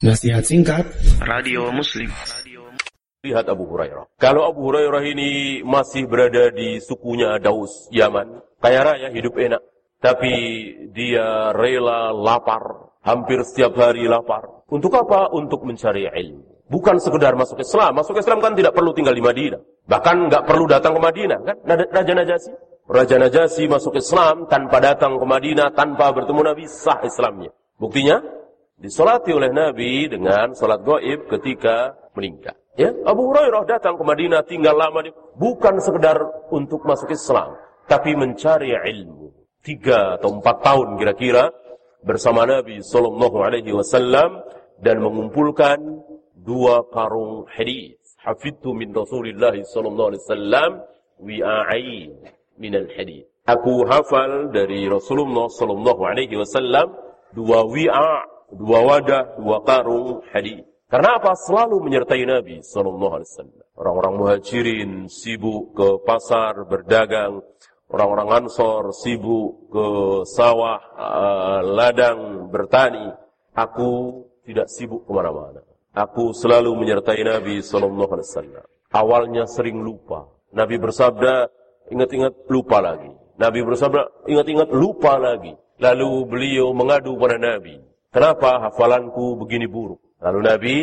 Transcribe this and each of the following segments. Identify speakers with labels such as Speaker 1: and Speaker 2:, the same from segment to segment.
Speaker 1: Nasihat singkat
Speaker 2: Radio Muslim.
Speaker 3: Lihat Abu Hurairah. Kalau Abu Hurairah ini masih berada di sukunya Daus, Yaman, kaya raya, hidup enak. Tapi dia rela lapar, hampir setiap hari lapar. Untuk apa? Untuk mencari ilmu. Bukan sekedar masuk Islam. Masuk Islam kan tidak perlu tinggal di Madinah. Bahkan nggak perlu datang ke Madinah, kan? Raja Najasyi. Raja Najasyi masuk Islam tanpa datang ke Madinah, tanpa bertemu Nabi, sah Islamnya. Buktinya, disolati oleh Nabi dengan salat goib ketika meninggal. Ya, Abu Hurairah datang ke Madinah tinggal lama di, bukan sekedar untuk masuk Islam, tapi mencari ilmu. Tiga atau empat tahun kira-kira bersama Nabi Sallallahu Alaihi Wasallam dan mengumpulkan dua karung hadis. Hafidtu min Rasulillah Sallallahu Alaihi Wasallam wi'ain min al hadis. Aku hafal dari Rasulullah Sallallahu Alaihi Wasallam dua wi'a dua wadah, dua karung hadis. Karena apa? Selalu menyertai Nabi Sallallahu Alaihi Wasallam. Orang-orang muhajirin sibuk ke pasar berdagang, orang-orang ansor sibuk ke sawah, uh, ladang bertani. Aku tidak sibuk ke mana-mana. Aku selalu menyertai Nabi Sallallahu Alaihi Wasallam. Awalnya sering lupa. Nabi bersabda, ingat-ingat lupa lagi. Nabi bersabda, ingat-ingat lupa lagi. Lalu beliau mengadu pada Nabi. Kenapa hafalanku begini buruk? Lalu Nabi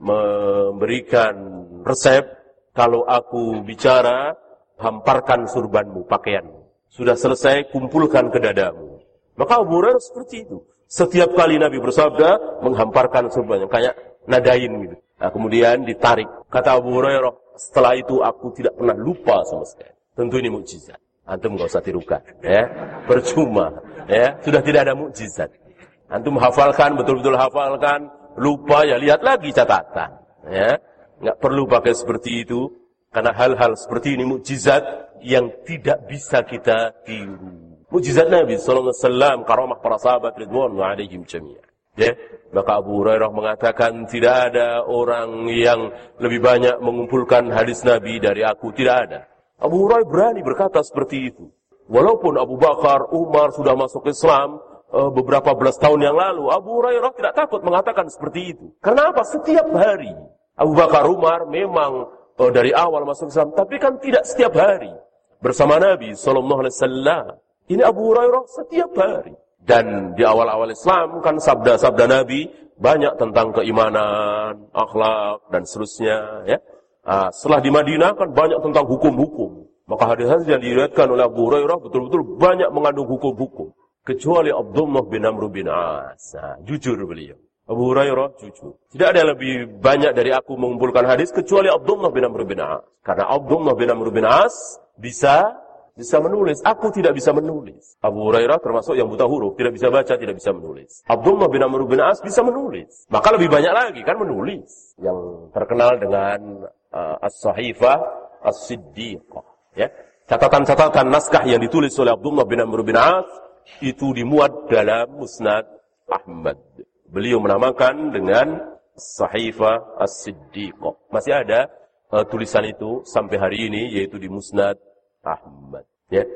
Speaker 3: memberikan resep, kalau aku bicara, hamparkan surbanmu, pakaianmu. Sudah selesai, kumpulkan ke dadamu. Maka Abu Hurairah seperti itu. Setiap kali Nabi bersabda, menghamparkan surbannya, kayak nadain gitu. Nah, kemudian ditarik. Kata Abu Hurairah, setelah itu aku tidak pernah lupa sama sekali. Tentu ini mukjizat. Antum gak usah tirukan, ya. Percuma, ya. Sudah tidak ada mukjizat. Antum hafalkan, betul-betul hafalkan, lupa ya lihat lagi catatan. Ya, nggak perlu pakai seperti itu karena hal-hal seperti ini mukjizat yang tidak bisa kita tiru. Mukjizat Nabi Sallallahu Alaihi Wasallam, karamah para sahabat Ridwan alaihim jami'an. Ya, maka Abu Hurairah mengatakan tidak ada orang yang lebih banyak mengumpulkan hadis Nabi dari aku, tidak ada. Abu Hurairah berani berkata seperti itu. Walaupun Abu Bakar, Umar sudah masuk Islam, uh, beberapa belas tahun yang lalu, Abu Hurairah tidak takut mengatakan seperti itu. Karena apa? Setiap hari. Abu Bakar Umar memang uh, dari awal masuk Islam, tapi kan tidak setiap hari. Bersama Nabi Sallallahu Alaihi Wasallam. Ini Abu Hurairah setiap hari. Dan di awal-awal Islam kan sabda-sabda Nabi banyak tentang keimanan, akhlak, dan seterusnya. Ya. Nah, setelah di Madinah kan banyak tentang hukum-hukum. Maka hadis-hadis yang diriwayatkan oleh Abu Hurairah betul-betul banyak mengandung hukum-hukum kecuali Abdullah bin Amr bin As. Nah, jujur beliau. Abu Hurairah jujur. Tidak ada yang lebih banyak dari aku mengumpulkan hadis kecuali Abdullah bin Amr bin As. Karena Abdullah bin Amr bin As bisa bisa menulis. Aku tidak bisa menulis. Abu Hurairah termasuk yang buta huruf, tidak bisa baca, tidak bisa menulis. Abdullah bin Amr bin As bisa menulis. Maka lebih banyak lagi kan menulis. Yang terkenal dengan uh, As-Sahifah As-Siddiqah. Ya. Catatan-catatan naskah yang ditulis oleh Abdullah bin Amr bin As itu dimuat dalam Musnad Ahmad. Beliau menamakan dengan Sahifah As-Siddiqah. Masih ada uh, tulisan itu sampai hari ini yaitu di Musnad Ahmad. Ya.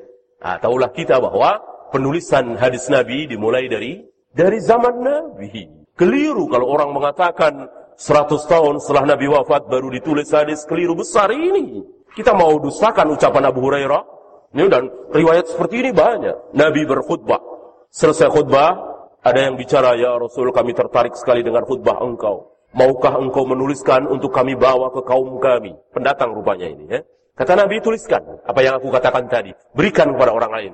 Speaker 3: Nah, tahulah kita bahwa penulisan hadis Nabi dimulai dari dari zaman Nabi. Keliru kalau orang mengatakan 100 tahun setelah Nabi wafat baru ditulis hadis keliru besar ini. Kita mau dustakan ucapan Abu Hurairah ini dan riwayat seperti ini banyak. Nabi berkhutbah. Selesai khutbah, ada yang bicara, Ya Rasul kami tertarik sekali dengan khutbah engkau. Maukah engkau menuliskan untuk kami bawa ke kaum kami? Pendatang rupanya ini. Ya. Kata Nabi, tuliskan apa yang aku katakan tadi. Berikan kepada orang lain.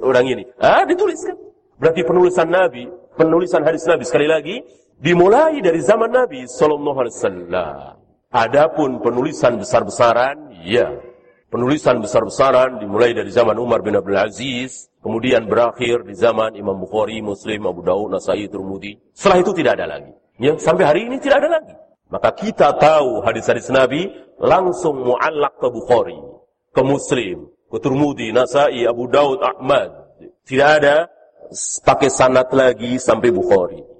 Speaker 3: Orang ini. Ah, dituliskan. Berarti penulisan Nabi, penulisan hadis Nabi sekali lagi dimulai dari zaman Nabi Sallallahu Alaihi. Adapun penulisan besar-besaran, ya penulisan besar-besaran dimulai dari zaman Umar bin Abdul Aziz, kemudian berakhir di zaman Imam Bukhari, Muslim, Abu Daud, Nasai, Turmudi. Setelah itu tidak ada lagi. Ya, sampai hari ini tidak ada lagi. Maka kita tahu hadis-hadis Nabi langsung muallak ke Bukhari, ke Muslim, ke Turmudi, Nasai, Abu Daud, Ahmad. Tidak ada pakai sanat lagi sampai Bukhari.